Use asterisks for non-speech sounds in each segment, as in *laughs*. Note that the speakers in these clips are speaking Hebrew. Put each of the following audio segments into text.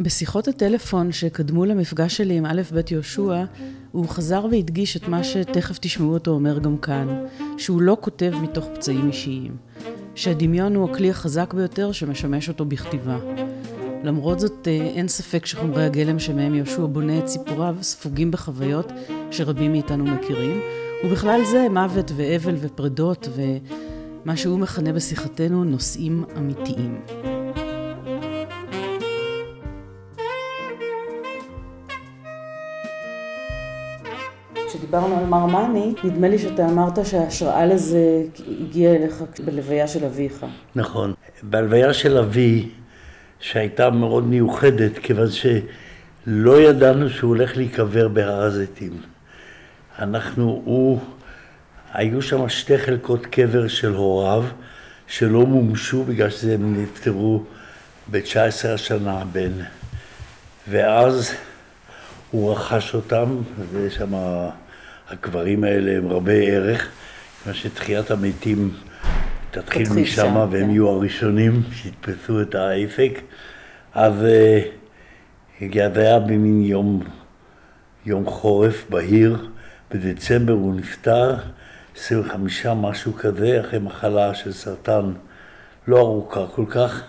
בשיחות הטלפון שקדמו למפגש שלי עם א' ב' יהושע, הוא חזר והדגיש את מה שתכף תשמעו אותו אומר גם כאן, שהוא לא כותב מתוך פצעים אישיים, שהדמיון הוא הכלי החזק ביותר שמשמש אותו בכתיבה. למרות זאת, אה, אין ספק שחומרי הגלם שמהם יהושע בונה את סיפוריו ספוגים בחוויות שרבים מאיתנו מכירים, ובכלל זה מוות ואבל ופרדות ומה שהוא מכנה בשיחתנו נושאים אמיתיים. כשדיברנו על מרמני, נדמה לי שאתה אמרת שההשראה לזה הגיעה אליך בלוויה של אביך. נכון. בלוויה של אבי, שהייתה מאוד מיוחדת, כיוון שלא ידענו שהוא הולך להיקבר בהר הזיתים. אנחנו, הוא, היו שם שתי חלקות קבר של הוריו, שלא מומשו בגלל שהם נפטרו ב-19 השנה בין. ואז הוא רכש אותם, ויש שם, הקברים האלה הם רבי ערך, כיוון שתחיית המתים תתחיל משם, והם כן. יהיו הראשונים שיתפסו את האפק. אז זה היה במין יום, יום חורף בהיר, בדצמבר הוא נפטר, 25 משהו כזה, אחרי מחלה של סרטן לא ארוכה כל כך.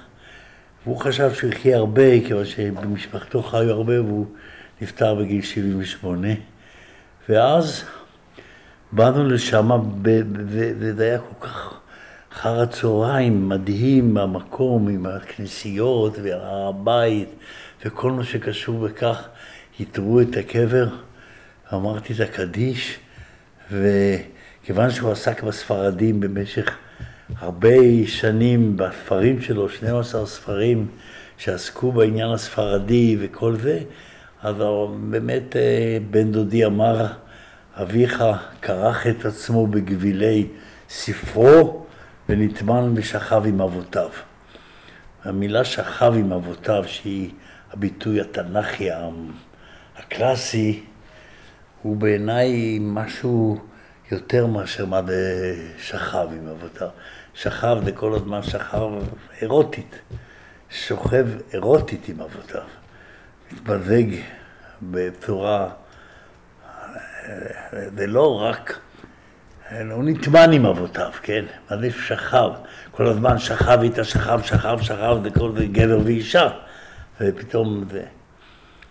והוא חשב שהוא יחיה הרבה, כיוון שבמשפחתו חיו הרבה, והוא נפטר בגיל 78. ואז באנו לשם, וזה היה כל כך אחר הצהריים מדהים מהמקום, עם הכנסיות והבית וכל מה שקשור בכך. יתרו את הקבר, אמרתי את הקדיש, וכיוון שהוא עסק בספרדים במשך הרבה שנים בספרים שלו, 12 ספרים שעסקו בעניין הספרדי וכל זה, אז באמת אה, בן דודי אמר, אביך כרך את עצמו בגבילי ספרו ונטמן ושכב עם אבותיו. המילה שכב עם אבותיו, שהיא הביטוי התנ"כי הקלאסי, הוא בעיניי משהו יותר מאשר מה זה שכב עם אבותיו. שכב זה כל הזמן שכב אירוטית, שוכב אירוטית עם אבותיו, מתמזג בצורה, זה לא רק הוא נטמן עם אבותיו, כן? מה זה שכב? כל הזמן שכב איתה, שכב, שכב, שכב, וכל זה גבר ואישה. ופתאום זה...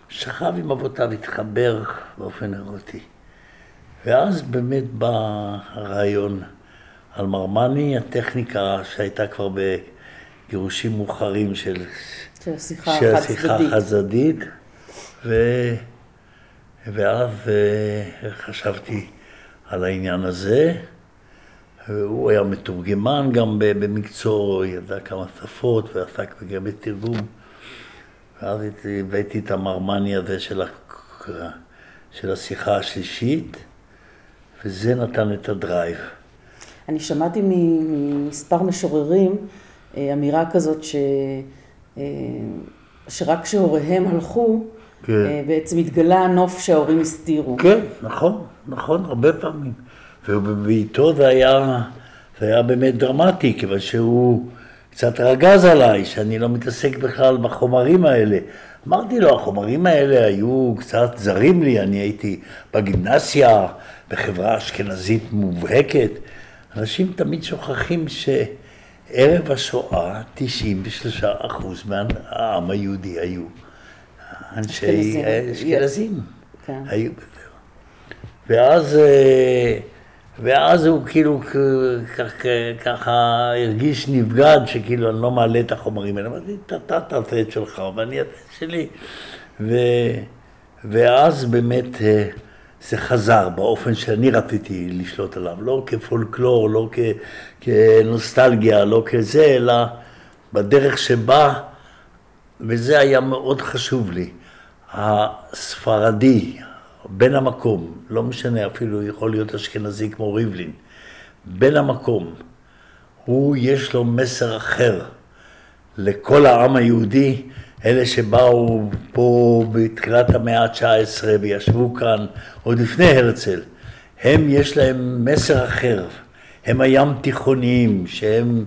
שכב עם אבותיו, התחבר באופן אירוטי. ואז באמת בא הרעיון על מרמני, הטכניקה שהייתה כבר בגירושים מאוחרים של... של השיחה החד-צדדית. ו... ואז אה, חשבתי... על העניין הזה. הוא היה מתורגמן גם במקצועו, ידע כמה שפות ועסק גם בתרגום. ואז הבאתי את המרמני הזה של, ה... של השיחה השלישית, וזה נתן את הדרייב. אני שמעתי ממספר משוררים אה, אמירה כזאת ש... אה, שרק כשהוריהם הלכו, כן. אה, בעצם התגלה הנוף שההורים הסתירו. כן, נכון, נכון, הרבה פעמים. ובעיתו זה היה, זה היה באמת דרמטי, כיוון שהוא קצת רגז עליי, שאני לא מתעסק בכלל בחומרים האלה. אמרתי לו, החומרים האלה היו קצת זרים לי, אני הייתי בגימנסיה, בחברה אשכנזית מובהקת. אנשים תמיד שוכחים שערב השואה, 93 אחוז מהעם היהודי היו אנשי אשכנזים. כן. היו. ואז, אה, ואז הוא כאילו ככה הרגיש נבגד, שכאילו אני לא מעלה את החומרים האלה. אמרתי, אתה תעשה את שלך ואני אעשה את שלי. ו, ואז באמת אה, זה חזר באופן שאני רציתי לשלוט עליו, לא כפולקלור, לא כ, כנוסטלגיה, לא כזה, אלא בדרך שבה, וזה היה מאוד חשוב לי. הספרדי, בן המקום, לא משנה, אפילו יכול להיות אשכנזי כמו ריבלין, בן המקום, הוא יש לו מסר אחר לכל העם היהודי, אלה שבאו פה בתחילת המאה ה-19 וישבו כאן עוד לפני הרצל, הם יש להם מסר אחר, הם הים תיכוניים, שהם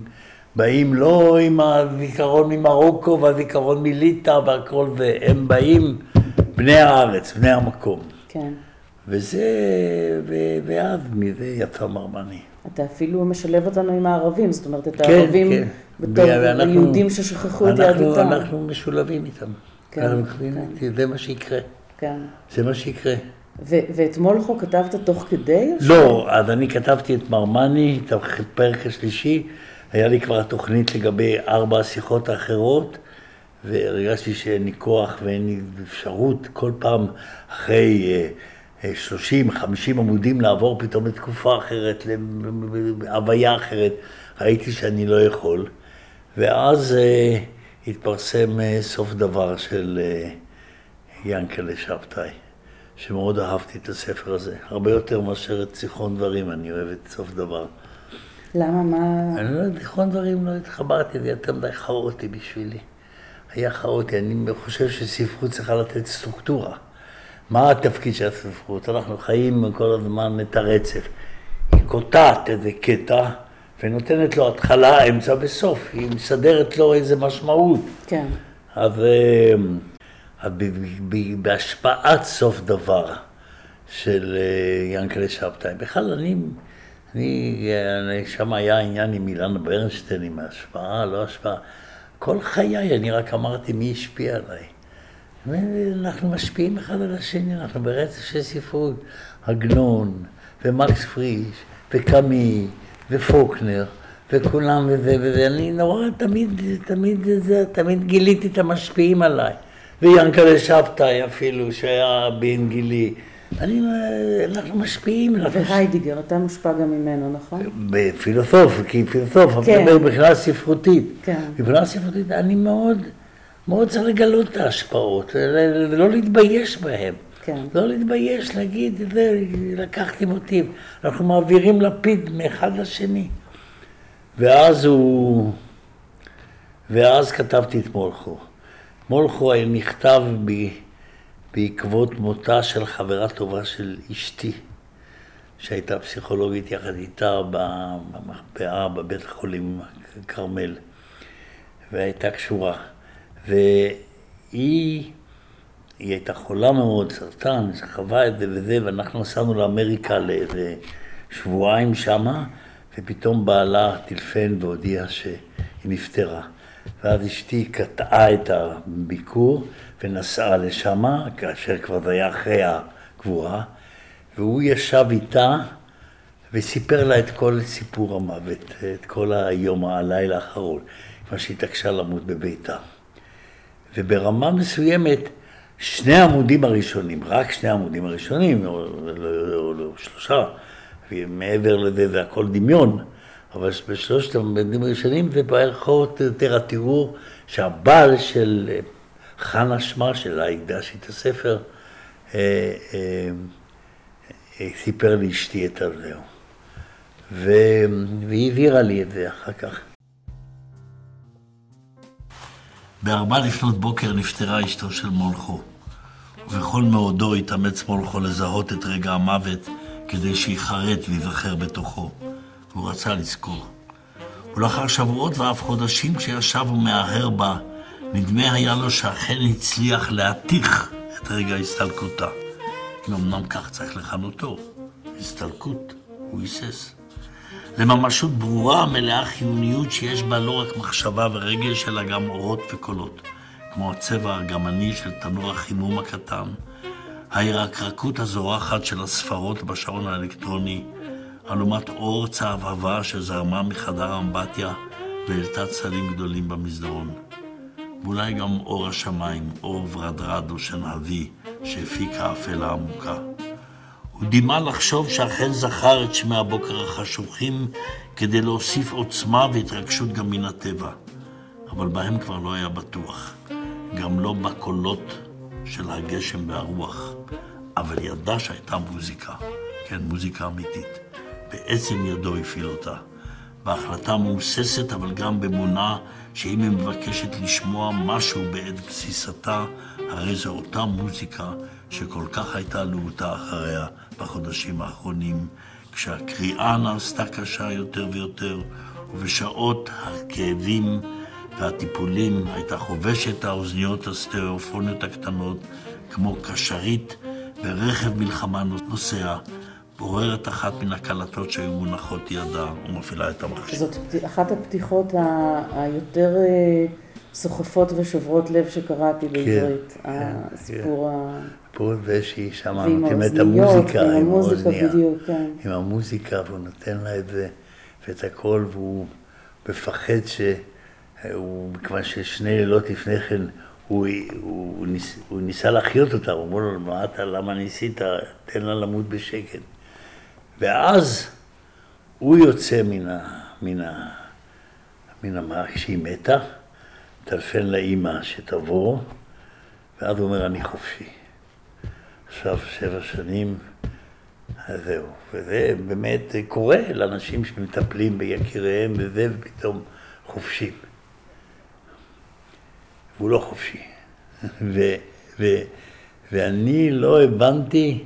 באים לא עם הזיכרון ממרוקו והזיכרון מליטא והכל זה, הם באים בני הארץ, בני המקום. כן. וזה, ואז מזה יצא מרמני. אתה אפילו משלב אותנו עם הערבים, זאת אומרת, את כן, הערבים כן. בתור ואנחנו- יהודים ששכחו את יהדותם. אנחנו משולבים איתם. כן, כן. זה מה שיקרה. כן. זה מה שיקרה. ו- ואת מולכו כתבת תוך כדי? או ש- לא, אז אני כתבתי את מרמני, את הפרק השלישי, היה לי כבר תוכנית לגבי ארבע השיחות האחרות, והרגשתי שאין לי כוח ואין לי אפשרות כל פעם אחרי אה, 30-50 עמודים לעבור פתאום לתקופה אחרת, להוויה אחרת, ראיתי שאני לא יכול. ואז אה, התפרסם אה, סוף דבר של אה, ינקלה שבתאי. שמאוד אהבתי את הספר הזה, הרבה יותר מאשר את זיכרון דברים, אני אוהב את סוף דבר. למה, מה... אני לא יודע, זיכרון דברים לא התחברתי, זה יותר מדי כירוטי בשבילי. היה כירוטי, אני חושב שספרות צריכה לתת סטרוקטורה. מה התפקיד של הספרות? אנחנו חיים כל הזמן את הרצף. היא קוטעת איזה קטע ונותנת לו התחלה, אמצע וסוף, היא מסדרת לו איזה משמעות. כן. אז, אה, אז בהשפעת סוף דבר של אה, ינקלה שבתאי, בכלל אני, אני, אני שם היה עניין עם אילנה ברנשטיין, עם ההשפעה, לא השפעה. כל חיי אני רק אמרתי מי השפיע עליי. ואנחנו משפיעים אחד על השני, אנחנו ברצף של ספרות. עגנון, ומקס פריש, וקאמי, ופוקנר, וכולם וזה וזה. אני נורא תמיד, תמיד, זה, תמיד גיליתי את המשפיעים עליי. ויאנקלה שבתאי אפילו, שהיה בן גילי. אני, אנחנו משפיעים. אנחנו והיידיגר, אתה מושפע גם ממנו, נכון? בפילוסוף, כי פילוסוף, אני כן. מדבר מבחינה ספרותית. כן. מבחינה ספרותית אני מאוד, מאוד צריך לגלות את ההשפעות, לא להתבייש בהן. כן. לא להתבייש, להגיד, לקחתי מוטיב. אנחנו מעבירים לפיד מאחד לשני. ואז הוא... ואז כתבתי את מולכו. מולכו נכתב בי בעקבות מותה של חברה טובה של אשתי, שהייתה פסיכולוגית יחד איתה במחפאה בבית החולים כרמל, והייתה קשורה. והיא... היא הייתה חולה מאוד, סרטן, חווה את זה וזה, ואנחנו נסענו לאמריקה לאיזה שבועיים שמה, ופתאום בעלה טלפן והודיע שהיא נפטרה. ואז אשתי קטעה את הביקור ונסעה לשמה, כאשר כבר זה היה אחרי הקבורה, והוא ישב איתה וסיפר לה את כל סיפור המוות, את כל היום, הלילה האחרון, מה שהתעקשה למות בביתה. וברמה מסוימת, שני העמודים הראשונים, רק שני העמודים הראשונים, או, או, או, או שלושה, ומעבר לזה זה הכל דמיון, אבל בשלושת העמודים הראשונים זה או יותר התיאור שהבעל של אה, חנה שמה, שלה הקדשתי את הספר, אה, אה, אה, סיפר לאשתי את הזהו. והיא העבירה לי את זה אחר כך. בארבע לפנות בוקר נפטרה אשתו של מולכו, ובכל מאודו התאמץ מולכו לזהות את רגע המוות כדי שיחרט וייזכר בתוכו. והוא רצה לזכור. ולאחר שבועות ואף חודשים כשישב ומהרהר בה, נדמה היה לו שאכן הצליח להתיך את רגע הסתלקותה. אמנם כך צריך לכנותו, הסתלקות, הוא היסס. לממשות ברורה, מלאה חיוניות שיש בה לא רק מחשבה ורגש, אלא גם אורות וקולות, כמו הצבע הגמני של תנור החימום הקטן, הירקרקות הזורחת של הספרות בשעון האלקטרוני, אלומת אור צהבהבה שזרמה מחדר האמבטיה והעלתה צלים גדולים במסדרון. ואולי גם אור השמיים, אור ורדרד או שנהבי שהפיק האפלה העמוקה. הוא דימה לחשוב שאכן זכר את שמי הבוקר החשוכים כדי להוסיף עוצמה והתרגשות גם מן הטבע, אבל בהם כבר לא היה בטוח, גם לא בקולות של הגשם והרוח, אבל ידע שהייתה מוזיקה, כן, מוזיקה אמיתית. בעצם ידו הפעיל אותה. בהחלטה מהוססת, אבל גם באמונה שאם היא מבקשת לשמוע משהו בעת גסיסתה, הרי זו אותה מוזיקה שכל כך הייתה להוטה אחריה בחודשים האחרונים, כשהקריאה נעשתה קשה יותר ויותר, ובשעות הכאבים והטיפולים הייתה חובשת האוזניות הסטריאופוניות הקטנות כמו קשרית ברכב מלחמה נוסע, בוררת אחת מן הקלטות שהיו מונחות ידה ומפעילה את המחשב. זאת אחת הפתיחות היותר אה, סוחפות ושוברות לב שקראתי כן, בעברית, כן, הסיפור ה... פה ושהיא שמה נותן את המוזיקה, עם המוזיקה בדיוק, כן. עם המוזיקה, והוא נותן לה את זה ואת הכל, והוא מפחד שהוא, מכיוון ששני לילות לפני כן הוא, הוא, ניס, הוא ניסה להחיות אותה, הוא אמר לו, מה אתה, למה ניסית? תן לה למות בשקט. ואז הוא יוצא מן ה... מן ה... מן המערכת כשהיא מתה, טלפן לאימא שתבוא, ואז הוא אומר, אני חופשי. עכשיו שבע שנים, אז זהו. וזה באמת קורה לאנשים שמטפלים ביקיריהם וזה, ופתאום חופשיים. והוא לא חופשי. *laughs* ו, ו, ואני לא הבנתי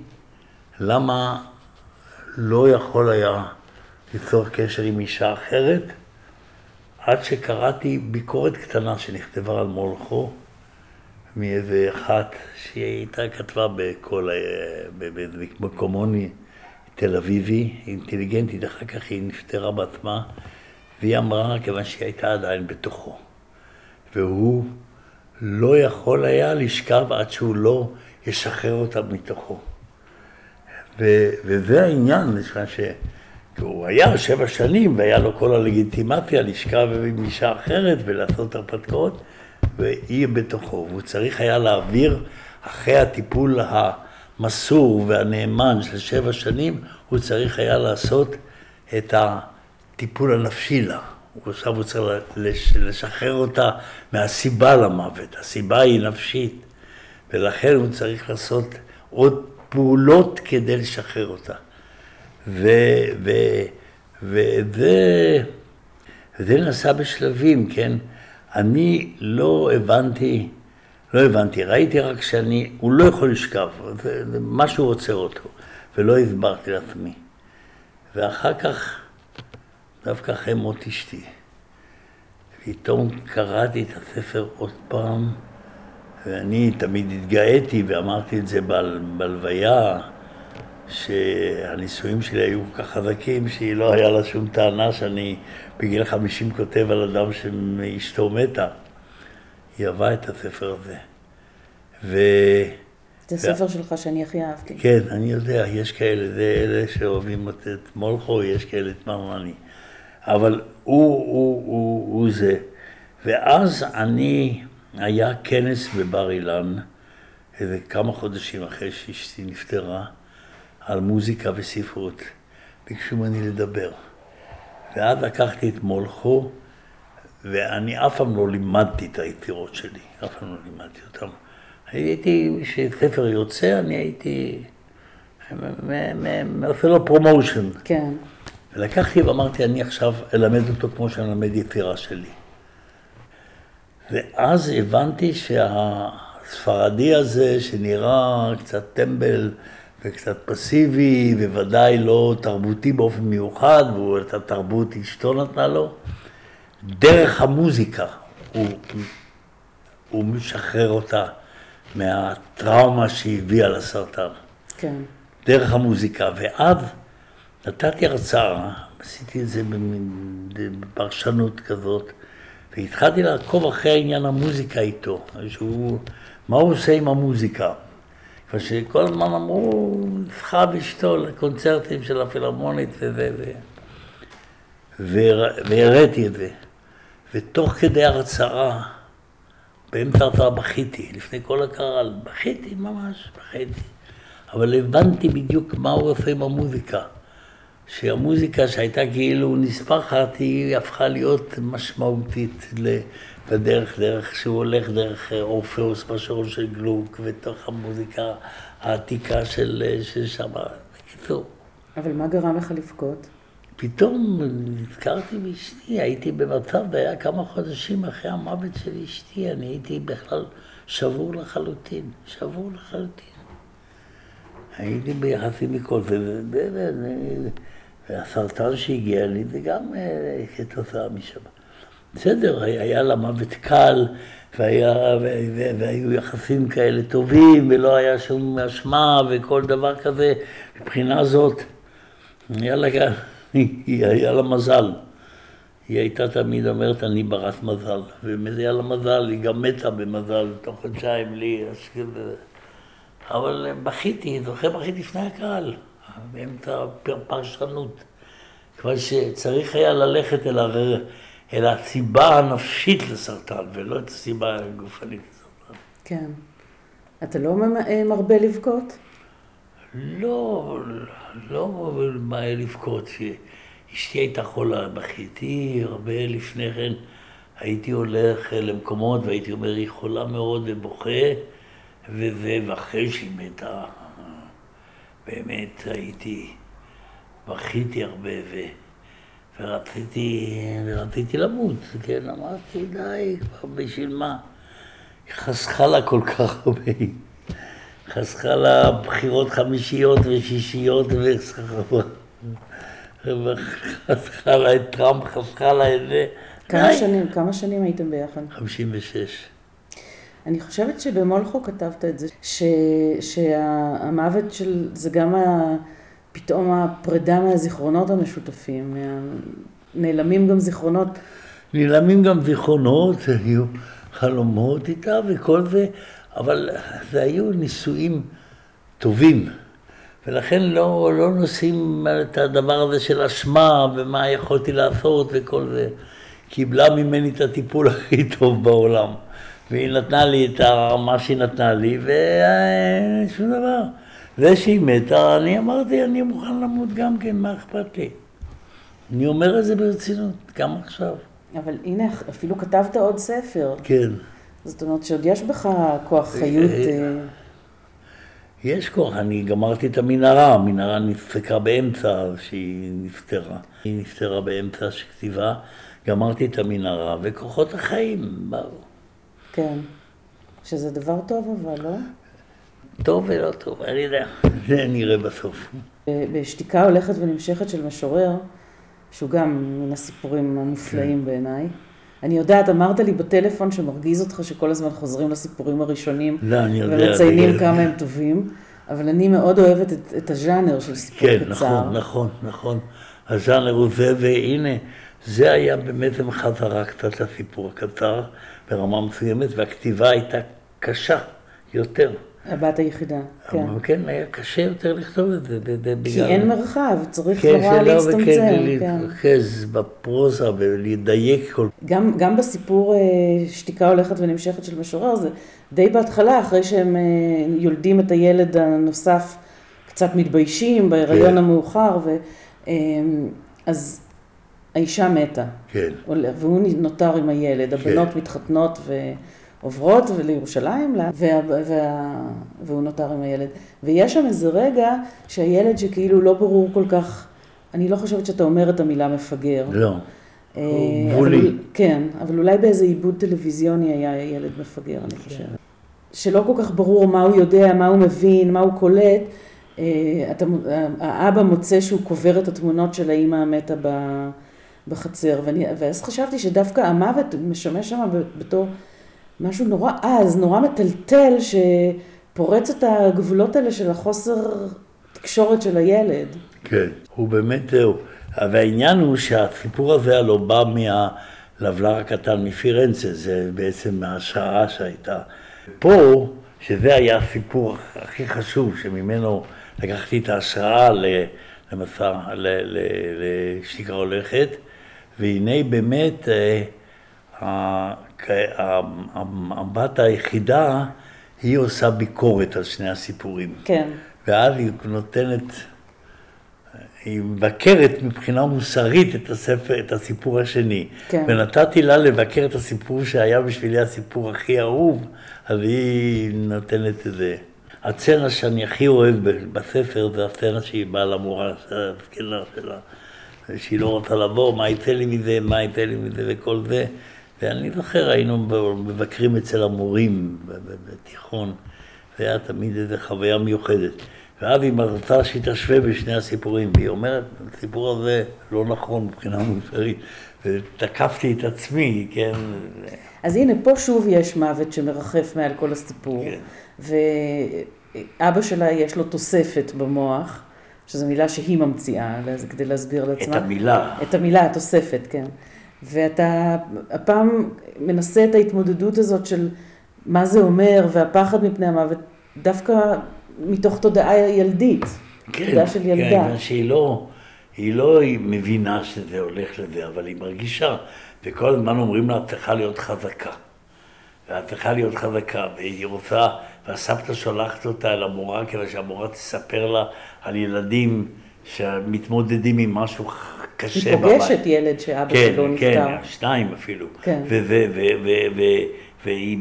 למה לא יכול היה ליצור קשר עם אישה אחרת, עד שקראתי ביקורת קטנה שנכתבה על מולכו, מאיזה אחת שהיא הייתה כתבה בכל, במקומוני תל אביבי, אינטליגנטית, אחר כך היא נפטרה בעצמה, והיא אמרה, כיוון שהיא הייתה עדיין בתוכו. והוא לא יכול היה לשכב עד שהוא לא ישחרר אותה מתוכו. ו, וזה העניין, ש... הוא היה שבע שנים והיה לו כל הלגיטימציה לשכב עם אישה אחרת ולעשות הרפתקאות, והיא בתוכו. והוא צריך היה להעביר, אחרי הטיפול המסור והנאמן של שבע שנים, הוא צריך היה לעשות את הטיפול הנפשי לה. עכשיו הוא צריך לשחרר אותה מהסיבה למוות. הסיבה היא נפשית, ולכן הוא צריך לעשות עוד פעולות כדי לשחרר אותה. וזה נעשה בשלבים, כן? אני לא הבנתי, לא הבנתי, ראיתי רק שאני, הוא לא יכול לשכב, זה, זה משהו עוצר אותו, ולא הסברתי לעצמי. ואחר כך, דווקא אחרי מות אשתי, פתאום קראתי את הספר עוד פעם, ואני תמיד התגאיתי ואמרתי את זה בהלוויה, שהנישואים שלי היו כל כך חזקים, שהיא לא היה לה שום טענה שאני בגיל 50 כותב על אדם שאשתו מתה. היא אהבה את הספר הזה. ו... זה ספר שלך שאני הכי אהבתי. כן, אני יודע, יש כאלה, זה אלה שאוהבים את מולכו, יש כאלה את מרמני. אבל הוא, הוא, הוא, הוא זה. ואז אני, היה כנס בבר אילן, איזה כמה חודשים אחרי שאשתי נפטרה, על מוזיקה וספרות. ביקשו ממני לדבר. ואז לקחתי את מולכו, ואני אף פעם לא לימדתי את היצירות שלי, אף פעם לא לימדתי אותן. הייתי, כשספר יוצא, אני הייתי עושה לו promotion. כן. ולקחתי ואמרתי, אני עכשיו אלמד אותו כמו שאני אלמד יצירה שלי. ואז הבנתי שהספרדי הזה, שנראה קצת טמבל וקצת פסיבי, וודאי לא תרבותי באופן מיוחד, ואת התרבות אשתו נתנה לו, דרך המוזיקה הוא, הוא משחרר אותה מהטראומה שהביאה לסרטן. כן. דרך המוזיקה. ואז נתתי הרצאה, עשיתי את זה בפרשנות כזאת, והתחלתי לעקוב אחרי עניין המוזיקה איתו, שהוא, מה הוא עושה עם המוזיקה. ושכל הזמן אמרו, נבחר אשתו לקונצרטים של הפילהרמונית וזה, והראיתי את זה. ותוך כדי הרצאה, באמצע הרצאה בכיתי, לפני כל הקהל, בכיתי ממש, בכיתי. אבל הבנתי בדיוק מה הוא עושה עם המוזיקה. שהמוזיקה שהייתה כאילו נספחת, היא הפכה להיות משמעותית בדרך, דרך שהוא הולך דרך אורפאוס בשעון של גלוק, ותוך המוזיקה העתיקה של, שם. בקיצור. אבל מה גרם לך לבכות? פתאום נזכרתי באשתי, הייתי במצב, זה היה כמה חודשים אחרי המוות של אשתי, אני הייתי בכלל שבור לחלוטין, שבור לחלוטין. הייתי ביחסים מכל זה, והסרטן שהגיע לי זה גם אה, כתוצאה משם. בסדר, היה לה מוות קל, והיה, והיו יחסים כאלה טובים, ולא היה שום אשמה וכל דבר כזה. מבחינה זאת, היה לה, היה לה מזל. היא הייתה תמיד אומרת, אני ברת מזל. ומזה היה לה מזל, היא גם מתה במזל, תוך חודשיים לי, אבל בכיתי, זוכר בכיתי לפני הקהל, באמצע פרשנות. כבר שצריך היה ללכת אל, הר... אל הסיבה הנפשית לסרטן, ולא את הסיבה הגופנית לסרטן. כן. אתה לא מרבה לבכות? לא, לא מה לבכות. אשתי הייתה חולה, בכיתי הרבה לפני כן. הייתי הולך למקומות והייתי אומר, היא חולה מאוד ובוכה, וזה, ואחרי שהיא מתה, באמת הייתי, בכיתי הרבה, ו... ורציתי, ורציתי למות, כן, אמרתי, די, כבר בשביל מה? היא חסכה לה כל כך הרבה. חסכה לה בחירות חמישיות ושישיות וחסכה לה את טראמפ, חסכה לה את זה. כמה שנים, כמה שנים הייתם ביחד? 56. אני חושבת שבמולכו כתבת את זה, ש, שהמוות של, זה גם ה, פתאום הפרידה מהזיכרונות המשותפים, נעלמים גם זיכרונות. נעלמים גם זיכרונות, היו חלומות איתה וכל זה, אבל זה היו נישואים טובים, ולכן לא, לא נושאים את הדבר הזה של אשמה ומה יכולתי לעשות וכל זה. קיבלה ממני את הטיפול *laughs* הכי טוב בעולם. והיא נתנה לי את מה שהיא נתנה לי, ושום דבר. זה שהיא מתה, אני אמרתי, אני מוכן למות גם כן, מה אכפת לי? אני אומר את זה ברצינות, גם עכשיו. אבל הנה, אפילו כתבת עוד ספר. כן. זאת אומרת שעוד יש בך כוח חיות. אה, אה, יש כוח, אני גמרתי את המנהרה, המנהרה נפסקה באמצע שהיא נפטרה. היא נפטרה באמצע כתיבה, גמרתי את המנהרה, וכוחות החיים באו. כן. שזה דבר טוב אבל, לא? טוב ולא טוב, אני יודע, זה נראה בסוף. בשתיקה הולכת ונמשכת של משורר, שהוא גם מן הסיפורים המופלאים כן. בעיניי. אני יודעת, אמרת לי בטלפון שמרגיז אותך שכל הזמן חוזרים לסיפורים הראשונים. לא, אני יודע. ומציינים כמה הם טובים, אבל אני מאוד אוהבת את, את הז'אנר של סיפור כן, קצר. כן, נכון, נכון, נכון. הז'אנר הוא זה, והנה, זה היה באמת חזרה קצת לסיפור הקצר. ברמה מסוימת, והכתיבה הייתה קשה יותר. הבת היחידה, כן. כן, היה קשה יותר לכתוב את זה. כי אין מרחב, צריך כן, נורא להצטמצם. כן, להתרכז בפרוזה ולדייק כל... גם, גם בסיפור אה, שתיקה הולכת ונמשכת של משורר, זה די בהתחלה, אחרי שהם אה, יולדים את הילד הנוסף, קצת מתביישים בהיריון כן. המאוחר, ו, אה, אז האישה מתה. כן. והוא נותר עם הילד, כן. הבנות כן. מתחתנות ועוברות לירושלים, וה, וה, והוא נותר עם הילד. ויש שם איזה רגע שהילד שכאילו לא ברור כל כך, אני לא חושבת שאתה אומר את המילה מפגר. לא. אה, גבולי. כן, אבל אולי באיזה עיבוד טלוויזיוני היה ילד מפגר, אני כן. חושבת. שלא כל כך ברור מה הוא יודע, מה הוא מבין, מה הוא קולט. אה, אתה, האבא מוצא שהוא קובר את התמונות של האימא המתה. בחצר, ואני, ואז חשבתי שדווקא המוות משמש שם בתור משהו נורא עז, נורא מטלטל, שפורץ את הגבולות האלה של החוסר תקשורת של הילד. כן, הוא באמת זהו. והעניין הוא שהסיפור הזה הלוא בא מהלבלר הקטן מפירנצה, זה בעצם מההשראה שהייתה. פה, שזה היה הסיפור הכי חשוב, שממנו לקחתי את ההשראה למסע, לשתיקה הולכת, והנה באמת אה, הבת היחידה, היא עושה ביקורת על שני הסיפורים. כן. ואז היא נותנת, היא מבקרת מבחינה מוסרית את הספר, את הסיפור השני. כן. ונתתי לה לבקר את הסיפור שהיה בשבילי הסיפור הכי אהוב, אז היא נותנת את זה. הצצנה שאני הכי אוהב בספר זה הסצנה שהיא באה למורה הזקנה שלה. שהיא לא רוצה לבוא, מה יצא לי מזה, מה יצא לי מזה וכל זה. ואני זוכר, היינו מבקרים אצל המורים בתיכון, זה היה תמיד איזו חוויה מיוחדת. ואז היא רצתה שהיא תשווה בשני הסיפורים, והיא אומרת, הסיפור הזה לא נכון מבחינה מוסרית, ותקפתי את עצמי, כן. אז הנה, פה שוב יש מוות שמרחף מעל כל הסיפור, כן. ואבא שלה יש לו תוספת במוח, שזו מילה שהיא ממציאה, כדי להסביר לעצמה. את המילה. את המילה, התוספת, כן. ואתה הפעם מנסה את ההתמודדות הזאת של מה זה אומר, והפחד מפני המוות, דווקא מתוך תודעה ילדית. כן, תודעה של ילדה. כן, שהיא לא, היא לא היא מבינה שזה הולך לזה, אבל היא מרגישה, וכל הזמן אומרים לה, את צריכה להיות חזקה. ואת צריכה להיות חזקה, והיא רוצה, והסבתא שולחת אותה אל המורה כדי שהמורה תספר לה על ילדים שמתמודדים עם משהו קשה בבית. היא פוגשת ילד שאבא כן, שלו נפטר. כן, שניים אפילו. כן. והיא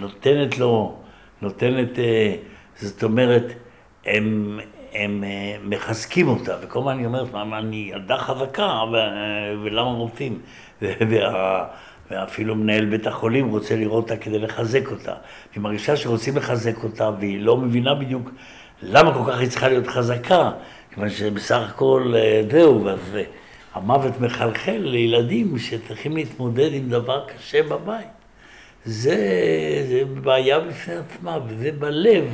נותנת לו, נותנת, אה, זאת אומרת, הם, הם אה, מחזקים אותה, וכל הזמן היא אומרת, מה, אני ילדה חזקה, ולמה רוצים? וה, ואפילו מנהל בית החולים רוצה לראות אותה כדי לחזק אותה. היא מרגישה שרוצים לחזק אותה, והיא לא מבינה בדיוק למה כל כך היא צריכה להיות חזקה, כיוון שבסך הכל אה, זהו, אז המוות מחלחל לילדים שצריכים להתמודד עם דבר קשה בבית. זה, זה בעיה בפני עצמה, וזה בלב.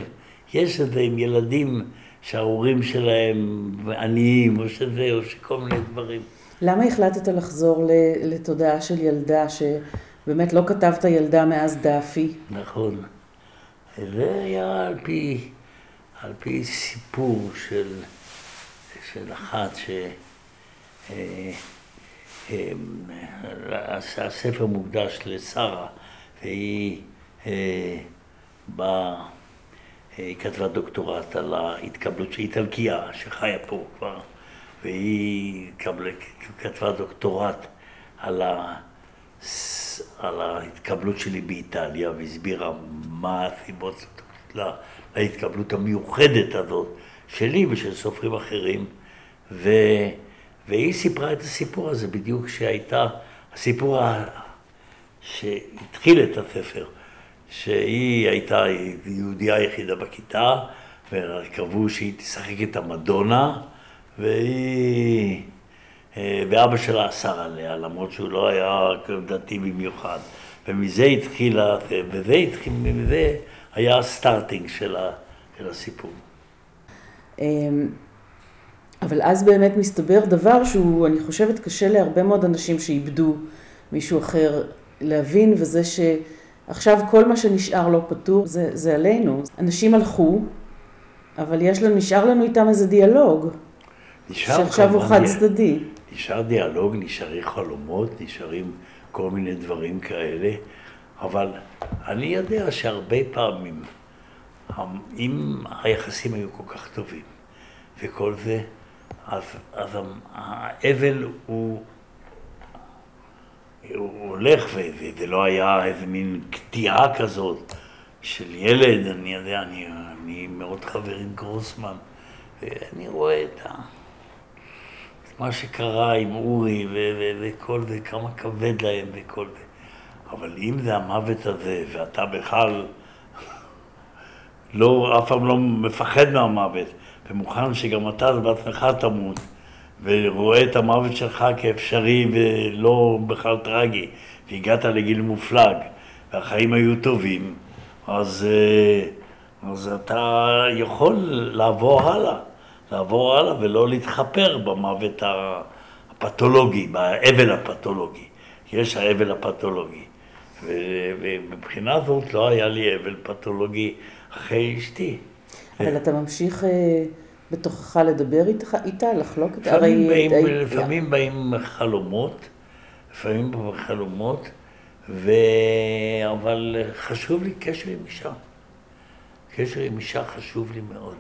יש את זה עם ילדים שההורים שלהם עניים, או שזה, או שכל מיני דברים. למה החלטת לחזור לתודעה של ילדה, שבאמת לא כתבת ילדה מאז דאפי? נכון. זה היה על פי, על פי סיפור של, של אחת ש... אה, אה, הספר מוקדש לשרה, והיא אה, באה, היא כתבה דוקטורט על ההתקבלות של איטלקיה, שחיה פה כבר, והיא כתבה דוקטורט על, ה, על ההתקבלות שלי באיטליה, והסבירה מה הסיבות להתקבלות המיוחדת הזאת שלי ושל סופרים אחרים. ו... והיא סיפרה את הסיפור הזה בדיוק כשהייתה, הסיפור שהתחיל את הספר, שהיא הייתה יהודייה היחידה בכיתה, וקבעו שהיא תשחק את המדונה, והיא... אה, ואבא שלה אסר עליה, למרות שהוא לא היה דתי במיוחד. ומזה התחיל, וזה התחיל, מזה היה הסטארטינג של, הסיפור. אבל אז באמת מסתבר דבר שהוא, אני חושבת, קשה להרבה מאוד אנשים שאיבדו מישהו אחר להבין, וזה שעכשיו כל מה שנשאר לא פתור, זה, זה עלינו. אנשים הלכו, אבל יש לנו, נשאר לנו איתם איזה דיאלוג. נשאר שעכשיו הוא חד צדדי. נשאר דיאלוג, נשארי חלומות, נשארים כל מיני דברים כאלה, אבל אני יודע שהרבה פעמים, אם היחסים היו כל כך טובים, וכל זה, אז, אז האבל הוא, הוא הולך, וזה לא היה איזה מין קטיעה כזאת של ילד, אני יודע, אני, אני מאוד חבר עם גרוסמן, ואני רואה את ה... מה שקרה עם אורי וכל זה, כמה כבד להם וכל זה. אבל אם זה המוות הזה, ואתה בכלל לא, אף פעם לא מפחד מהמוות, ומוכן שגם אתה בעצמך תמות, ורואה את המוות שלך כאפשרי ולא בכלל טרגי, והגעת לגיל מופלג, והחיים היו טובים, אז, אה, אז אתה יכול לעבור הלאה, לעבור הלאה ולא להתחפר במוות הפתולוגי, באבל הפתולוגי. יש האבל הפתולוגי. ומבחינה זאת לא היה לי אבל פתולוגי אחרי אשתי. אבל אתה ממשיך אה, בתוכך לדבר איתה, איתה לחלוק איתה? לפעמים, באים, הרי... לפעמים באים חלומות, לפעמים באים חלומות, ו... אבל חשוב לי קשר עם אישה. קשר עם אישה חשוב לי מאוד.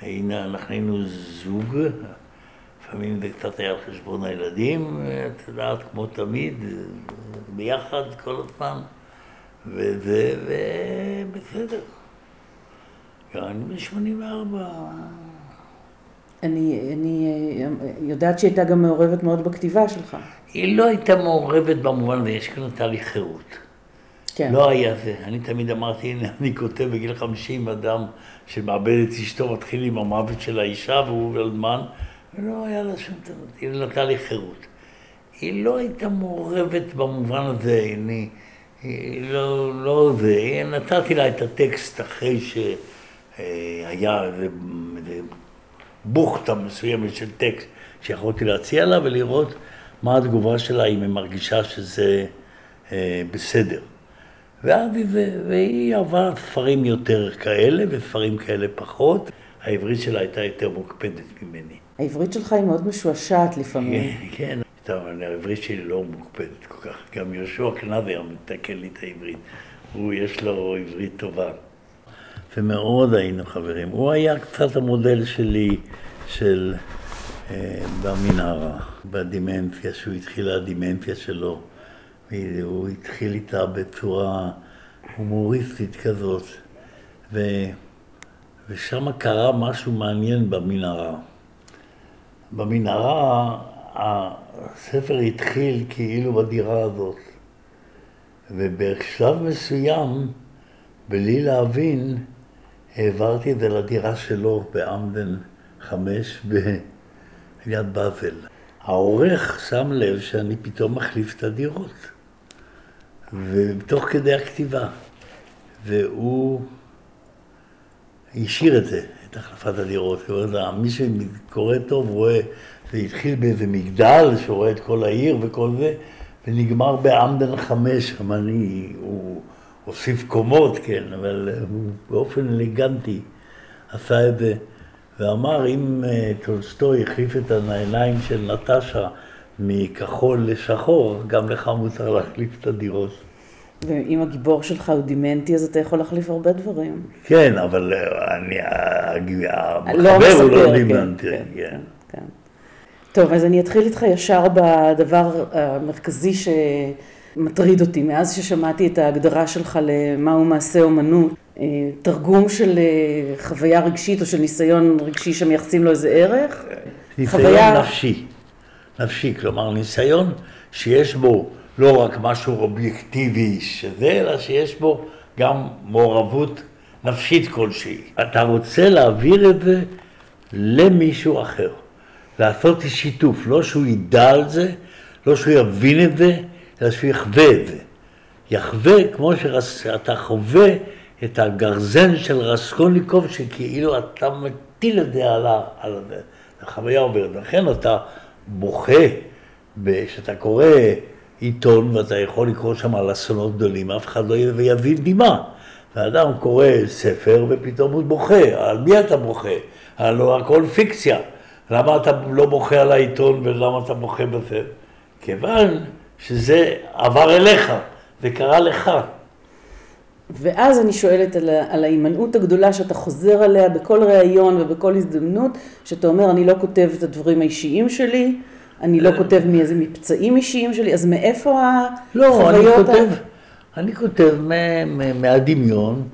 הנה, אנחנו היינו זוג, לפעמים זה קצת היה על חשבון הילדים, את יודעת, כמו תמיד, ביחד כל הזמן, וזה, ובסדר. אני בן 84. אני, אני יודעת שהיא הייתה גם מעורבת מאוד בכתיבה שלך. היא לא הייתה מעורבת במובן הזה, יש כאן תהליך חירות. כן. לא היה זה. אני תמיד אמרתי, הנה, אני כותב בגיל 50, אדם שמאבד את אשתו מתחיל עם המוות של האישה והוא אלמן, ולא היה לה שום טעות, היא נתנה לי חירות. היא לא הייתה מעורבת במובן הזה, אני, לא, לא זה, נתתי לה את הטקסט אחרי שהיה איזה, איזה בוכטה מסוימת של טקסט שיכולתי להציע לה ולראות מה התגובה שלה, אם היא מרגישה שזה אה, בסדר. ואז היא, והיא עברה ספרים יותר כאלה וספרים כאלה פחות. העברית שלה הייתה יותר מוקפדת ממני. העברית שלך היא מאוד משועשעת לפעמים. כן, כן. טוב, העברית שלי לא מוקפדת כל כך. גם יהושע קנבר מתקן לי את העברית. הוא, יש לו עברית טובה. ומאוד היינו חברים. הוא היה קצת המודל שלי של אה, במנהרה, בדימנציה, שהוא התחיל הדימנציה שלו. הוא התחיל איתה בצורה הומוריסטית כזאת, ו... ושם קרה משהו מעניין במנהרה. במנהרה הספר התחיל כאילו בדירה הזאת, ובשלב מסוים, בלי להבין, העברתי את זה לדירה שלו באמדן חמש ביד באזל. העורך שם לב שאני פתאום מחליף את הדירות. ותוך כדי הכתיבה. והוא השאיר את זה, את החלפת הדירות. אומרת, מי שקורא טוב רואה, זה התחיל באיזה מגדל שרואה את כל העיר וכל זה, ונגמר בעמדן חמש, אני, הוא הוסיף קומות, כן, אבל הוא באופן אלגנטי עשה את זה, ואמר, אם אה, טולסטוי החליף את העיניים של נטשה מכחול לשחור, גם לך מותר להחליף את הדירות. ואם הגיבור שלך הוא דימנטי, אז אתה יכול להחליף הרבה דברים. כן, אבל אה, אני, המחבר הוא לא כן, דימנטי. כן, כן, כן. טוב, אז אני אתחיל איתך ישר בדבר המרכזי שמטריד אותי. מאז ששמעתי את ההגדרה שלך למהו מעשה אומנות, אה, תרגום של אה, חוויה רגשית או של ניסיון רגשי שמייחסים לו איזה ערך. ניסיון חוויה... נפשי. נפשי, כלומר ניסיון שיש בו לא רק משהו אובייקטיבי שזה, אלא שיש בו גם מעורבות נפשית כלשהי. אתה רוצה להעביר את זה למישהו אחר, לעשות שיתוף, לא שהוא ידע על זה, לא שהוא יבין את זה, אלא שהוא יחווה את זה. יחווה כמו שאתה חווה את הגרזן של רסקוניקוב, שכאילו אתה מטיל את זה על, ה, על החוויה עוברת. לכן אתה בוכה, כשאתה קורא עיתון ואתה יכול לקרוא שם על אסונות גדולים, אף אחד לא יביא דמעה. ואדם קורא ספר ופתאום הוא בוכה, על מי אתה בוכה? הלוא הכל פיקציה. למה אתה לא בוכה על העיתון ולמה אתה בוכה בספר? כיוון שזה עבר אליך, זה קרה לך. ואז אני שואלת על, על ההימנעות הגדולה שאתה חוזר עליה בכל ראיון ובכל הזדמנות, שאתה אומר, אני לא כותב את הדברים האישיים שלי, אני לא כותב מאיזה מפצעים אישיים שלי, אז מאיפה החוויות? לא, אני כותב, מהדמיון.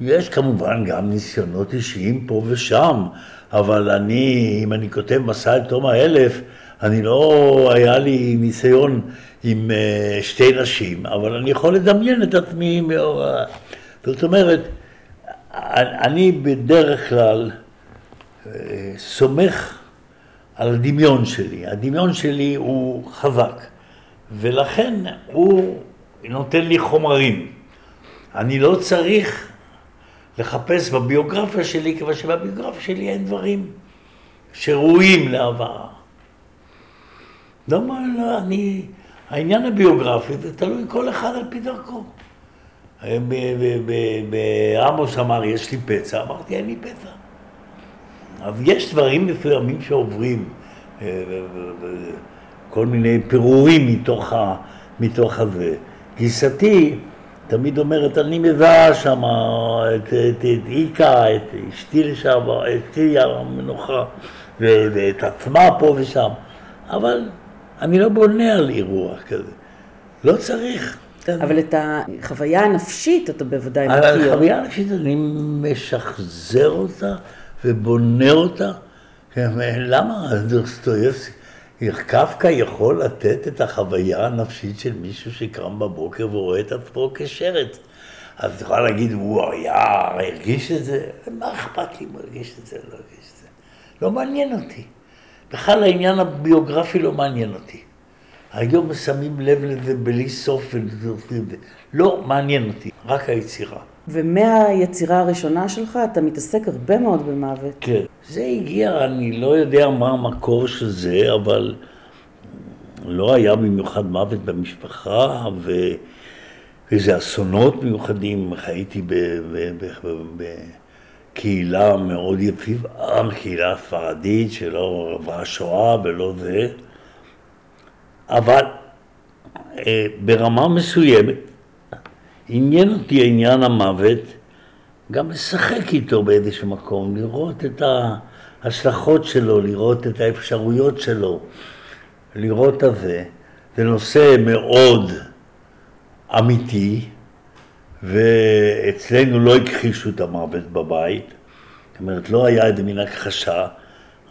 יש כמובן גם ניסיונות אישיים פה ושם, אבל אני, אם אני כותב מסע אל תום האלף, אני לא, היה לי ניסיון עם אה, שתי נשים, אבל אני יכול לדמיין את עצמי, זאת אומרת, אני בדרך כלל אה, סומך על הדמיון שלי. הדמיון שלי הוא חזק, ולכן הוא נותן לי חומרים. אני לא צריך לחפש בביוגרפיה שלי, כיוון שבביוגרפיה שלי אין דברים שראויים להבאה. לא, לא, אני, העניין הביוגרפי זה תלוי כל אחד על פי דרכו. בעמוס אמר, יש לי פצע, אמרתי, אין לי פצע. אז יש דברים מסוימים שעוברים, אה, כל מיני פירורים מתוך, ה, מתוך הזה. גיסתי תמיד אומרת, אני מזהה שם את, את, את איקה, את אשתי לשעבר, את אשתי המנוחה, ואת עצמה פה ושם, אבל אני לא בונה על אירוע כזה. לא צריך. אבל את החוויה הנפשית אתה בוודאי מכיר. החוויה הנפשית, אני משחזר אותה ובונה אותה. למה דוסטויבסקי, קפקא יכול לתת את החוויה הנפשית של מישהו שקם בבוקר ורואה את עצמו כשרת. אז את יכולה להגיד, הוא היה, הרגיש את זה? מה אכפת לי אם הרגיש את זה או לא הרגיש את זה? לא מעניין אותי. בכלל העניין הביוגרפי לא מעניין אותי. היום שמים לב לזה בלי סוף וזוכרים את זה. לא מעניין אותי, רק היצירה. ומהיצירה הראשונה שלך אתה מתעסק הרבה מאוד במוות. כן. זה הגיע, אני לא יודע מה המקור של זה, אבל לא היה במיוחד מוות במשפחה, ו... ואיזה אסונות מיוחדים. חייתי בקהילה מאוד יפיבה, קהילה ספרדית שלא עברה שואה ולא זה, אבל אה, ברמה מסוימת עניין אותי עניין המוות, גם לשחק איתו באיזשהו מקום, לראות את ההשלכות שלו, לראות את האפשרויות שלו, לראות את זה. זה נושא מאוד אמיתי, ואצלנו לא הכחישו את המוות בבית, זאת אומרת, לא היה איזה מין הכחשה.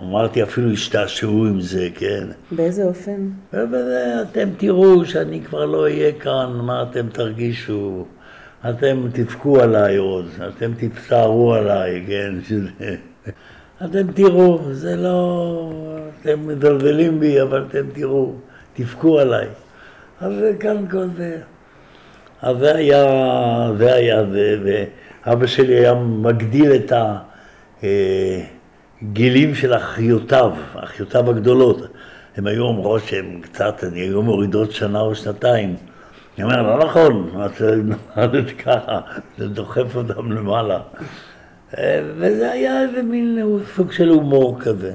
אמרתי, אפילו השתעשעו עם זה, כן. באיזה אופן? ובזה אתם תראו שאני כבר לא אהיה כאן, מה אתם תרגישו? אתם תבכו עליי עוד, אתם תצטערו עליי, כן? אתם תראו, זה לא... אתם מזלזלים בי, אבל אתם תראו, תבכו עליי. אז כאן כל זה. אז זה היה, זה היה זה, ואבא שלי היה מגדיל את ה... אה, גילים של אחיותיו, אחיותיו הגדולות. הן היו אומרות שהן קצת, הן היו מורידות שנה או שנתיים. אני אומר, לא נכון, את נולדת ככה, זה דוחף אותם למעלה. וזה היה איזה מין סוג של הומור כזה.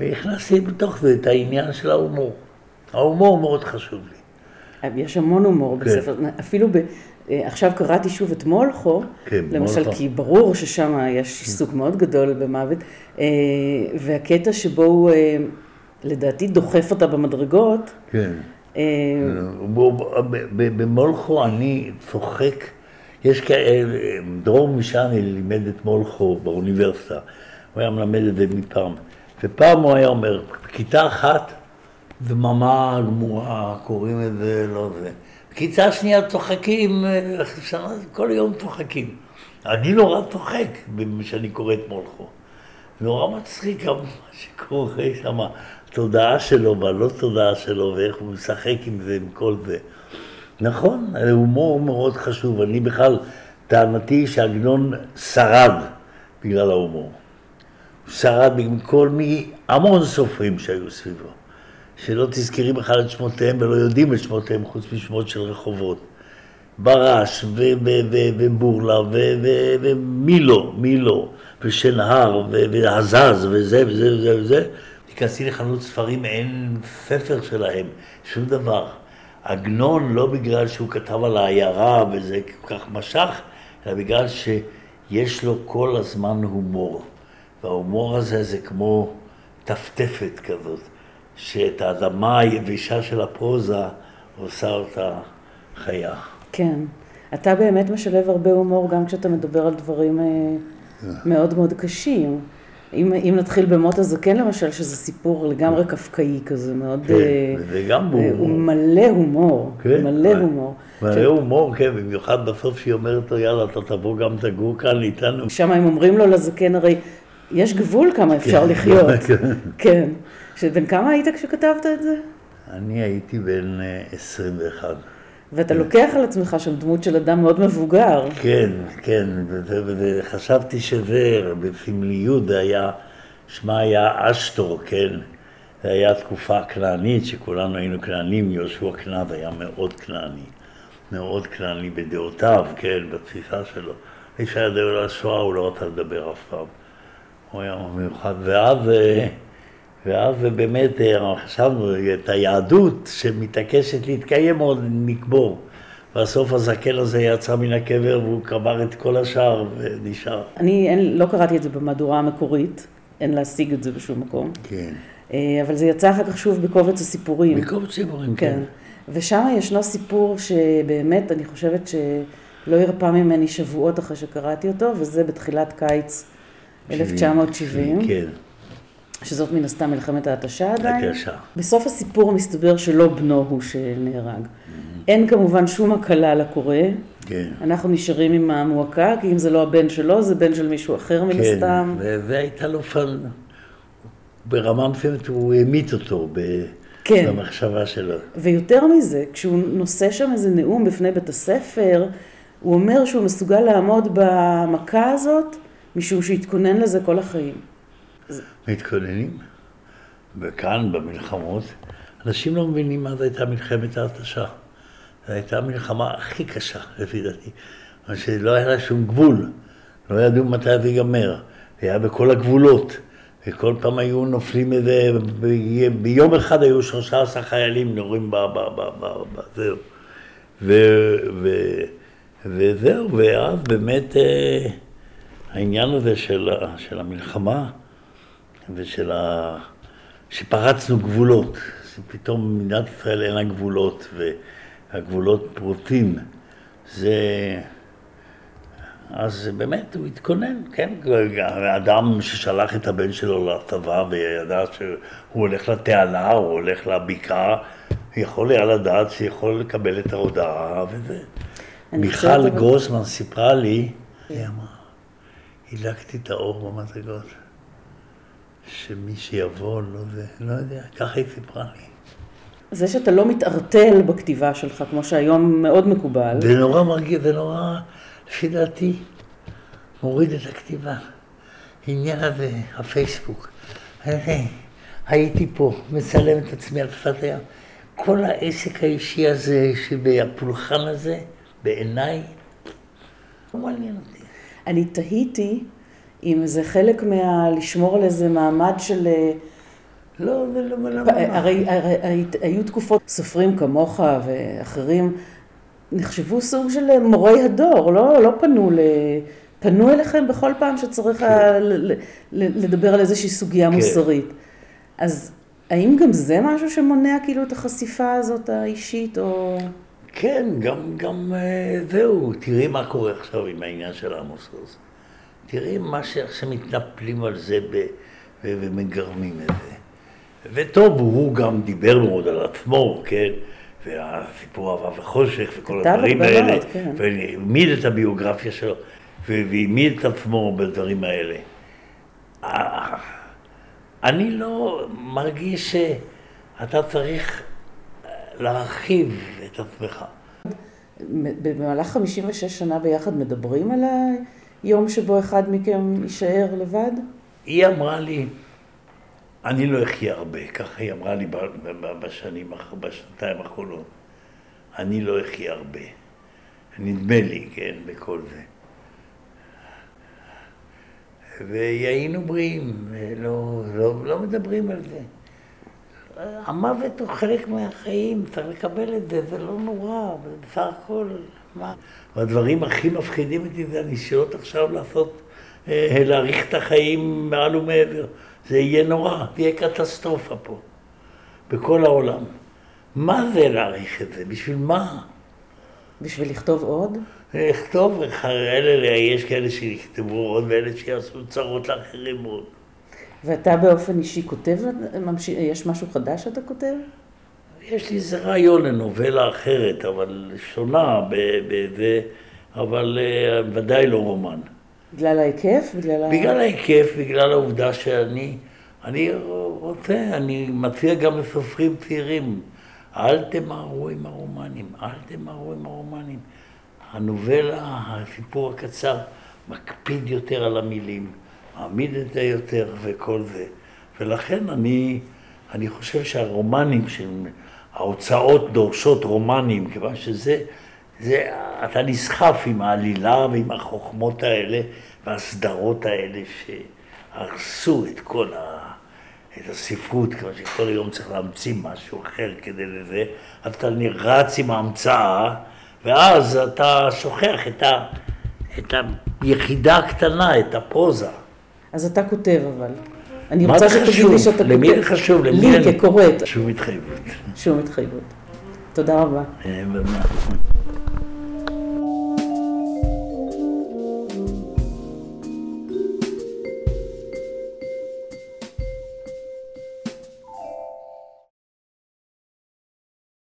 והכנסתי בתוך זה את העניין של ההומור. ההומור מאוד חשוב לי. יש המון הומור כן. בספר, אפילו ב... אה, עכשיו קראתי שוב את מולכו, כן, למשל, מולכו. כי ברור ששם יש עיסוק מאוד גדול במוות, אה, והקטע שבו הוא, אה, לדעתי, דוחף אותה במדרגות. כן. במולכו אני צוחק, יש כאלה, דרור משעני לימד את מולכו באוניברסיטה, הוא היה מלמד את זה מפעם, ופעם הוא היה אומר, בכיתה אחת דממה גמורה, קוראים את זה, לא זה. כיתה שנייה צוחקים, כל יום צוחקים. אני נורא צוחק כשאני קורא את מולכו. נורא מצחיק גם מה שקורה שם, התודעה שלו והלא תודעה שלו, ואיך הוא משחק עם זה, עם כל זה. נכון, הומור מאוד חשוב. אני בכלל, טענתי שעגנון שרד בגלל ההומור. הוא שרד מכל מי, המון סופרים שהיו סביבו. שלא תזכרי בכלל את שמותיהם ולא יודעים את שמותיהם חוץ משמות של רחובות. ברש ובורלה ומילו, מילו ושנהר והזז וזה וזה וזה וזה. תיכנסי לחנות ספרים, אין ספר שלהם, שום דבר. עגנון לא בגלל שהוא כתב על העיירה וזה כל כך משך, אלא בגלל שיש לו כל הזמן הומור. וההומור הזה זה כמו טפטפת כזאת. שאת האדמה היבשה של הפרוזה עושה אותה חיה. כן. אתה באמת משלב הרבה הומור גם כשאתה מדבר על דברים אה, מאוד מאוד קשים. אם, אם נתחיל במות הזקן למשל, שזה סיפור לגמרי קפקאי כזה, מאוד... כן, אה, וגם הומור. הוא מלא הומור, כן, מלא הומור. מלא ש... הומור, כן, במיוחד בסוף שהיא אומרת לו, יאללה, אתה תבוא גם תגור כאן איתנו. שם הם אומרים לו לזקן, הרי יש גבול כמה אפשר כן, לחיות. *laughs* כן. כן. שבן כמה היית כשכתבת את זה? אני הייתי בן 21. אה, ואתה לוקח על עצמך שם דמות של אדם מאוד מבוגר. כן, כן, וחשבתי שזה, בסמליות זה היה, שמה היה אשטור, כן? זה היה תקופה כנענית, שכולנו היינו כנענים, יהושע כנען היה מאוד כנעני, מאוד כנעני בדעותיו, כן, בתפיסה שלו. מי שהיה דעה על השואה, הוא לא רצה לדבר אף פעם. הוא היה מיוחד, ואז... ואז באמת אה, חשבנו, את היהדות שמתעקשת להתקיים עוד נקבור. בסוף הזקן הזה יצא מן הקבר והוא קבר את כל השאר ונשאר. אני אין, לא קראתי את זה במהדורה המקורית, אין להשיג את זה בשום מקום. כן. אה, אבל זה יצא אחר כך שוב בקובץ הסיפורים. בקובץ סיפורים, כן. כן. ושם ישנו סיפור שבאמת, אני חושבת שלא ירפא ממני שבועות אחרי שקראתי אותו, וזה בתחילת קיץ 1970. כן. שזאת מן הסתם מלחמת ההתשה עדיין. התשה. בסוף הסיפור מסתבר שלא בנו הוא שנהרג. אין כמובן שום הקלה לקורא. כן. אנחנו נשארים עם המועקה, כי אם זה לא הבן שלו, זה בן של מישהו אחר מן כן, הסתם. ו- והייתה לו פן, ברמה מסוימת הוא המית אותו ב- כן. במחשבה שלו. ויותר מזה, כשהוא נושא שם איזה נאום בפני בית הספר, הוא אומר שהוא מסוגל לעמוד במכה הזאת, משום שהתכונן לזה כל החיים. מתכוננים, וכאן במלחמות, אנשים לא מבינים מה זו הייתה מלחמת ההתשה. זו הייתה המלחמה הכי קשה, לפי דעתי. אבל שלא היה לה שום גבול, לא ידעו מתי זה ייגמר. זה היה בכל הגבולות, וכל פעם היו נופלים איזה, ביום אחד היו 13 חיילים נורים ב... ב... ב... ב... ב... זהו. ו... ו... וזהו, ואז באמת אה, העניין הזה של, של המלחמה, ושל ה... שפרצנו גבולות, פתאום מדינת ישראל אין לה גבולות, והגבולות פרוצים. זה... אז באמת הוא התכונן, כן, אדם ששלח את הבן שלו לצבא וידע שהוא הולך לתעלה או הולך לבקעה, יכול היה לדעת שיכול לקבל את ההודעה וזה. מיכל גרוסמן סיפרה לי, היא אמרה, הדלקתי את האור במדרגות, שמי שיבוא, לא זה, לא יודע, ככה היא סיפרה לי. זה שאתה לא מתערטל בכתיבה שלך, כמו שהיום מאוד מקובל, זה נורא מרגיע, זה נורא, לפי דעתי, מוריד את הכתיבה. העניין הזה, הפייסבוק. אני הייתי פה, מצלם את עצמי על שפת הים. כל העסק האישי הזה, שבפולחן הזה, בעיניי, לא מעניין אותי. אני תהיתי אם זה חלק מה... לשמור על איזה מעמד של... אה, לא, זה לא, הרי, היו תקופות, סופרים כמוך ואחרים נחשבו סוג של מורי הדור, לא, לא פנו ל... פנו אליכם בכל פעם שצריך ל- ל- לדבר על איזושהי סוגיה כן. מוסרית. אז האם גם זה משהו שמונע כאילו את החשיפה הזאת האישית, או... כן, גם, גם אה, זהו, תראי מה קורה עכשיו עם העניין של עמוס עוז. תראי מה שעכשיו מתנפלים על זה ב, ומגרמים את זה. וטוב, הוא גם דיבר מאוד על עצמו, כן? והסיפור אהבה וחושך וכל הדברים האלה. כן. והעמיד את הביוגרפיה שלו, והעמיד את עצמו בדברים האלה. אה, אני לא מרגיש שאתה צריך להרחיב את עצמך. במהלך 56 שנה ביחד מדברים על היום שבו אחד מכם יישאר לבד? היא אמרה לי, אני לא אחיה הרבה, ככה היא אמרה לי בשנים, בשנתיים האחרונות. אני לא אחיה הרבה. נדמה לי, כן, בכל זה. והיינו בריאים, ולא לא, לא מדברים על זה. המוות הוא חלק מהחיים, צריך לקבל את זה, זה לא נורא, זה בסך הכל, מה? והדברים הכי מפחידים אותי זה הניסיונות עכשיו לעשות, אה, להאריך את החיים מעל ומעבר. זה יהיה נורא, תהיה קטסטרופה פה, בכל העולם. מה זה להאריך את זה? בשביל מה? בשביל לכתוב עוד? לכתוב, אלה, יש כאלה שיכתבו עוד ואלה שיעשו צרות לאחרים עוד. ואתה באופן אישי כותב, ממשיך, יש משהו חדש שאתה כותב? יש לי איזה רעיון לנובלה אחרת, אבל שונה ב- בזה, אבל אה, ודאי לא רומן. בגלל ההיקף? בגלל ה... בגלל ההיקף, בגלל העובדה שאני אני רוצה, אני מציע גם לסופרים צעירים, אל תמהרו עם הרומנים, אל תמהרו עם הרומנים. הנובלה, הסיפור הקצר, מקפיד יותר על המילים, מעמיד את זה יותר וכל זה. ולכן אני, אני חושב שהרומנים, ההוצאות דורשות רומנים, כיוון שזה, זה, אתה נסחף עם העלילה ועם החוכמות האלה והסדרות האלה שהרסו את כל ה... את הספרות, כיוון שכל היום צריך להמציא משהו אחר כדי לזה, אז אתה רץ עם ההמצאה, ואז אתה שוכח את, ה, את היחידה הקטנה, את הפרוזה. אז אתה כותב אבל. אני רוצה שתגיד? לי שאתה כותב. למי זה חשוב? למי לי כקוראת. שום התחייבות. שום התחייבות. תודה רבה. אה?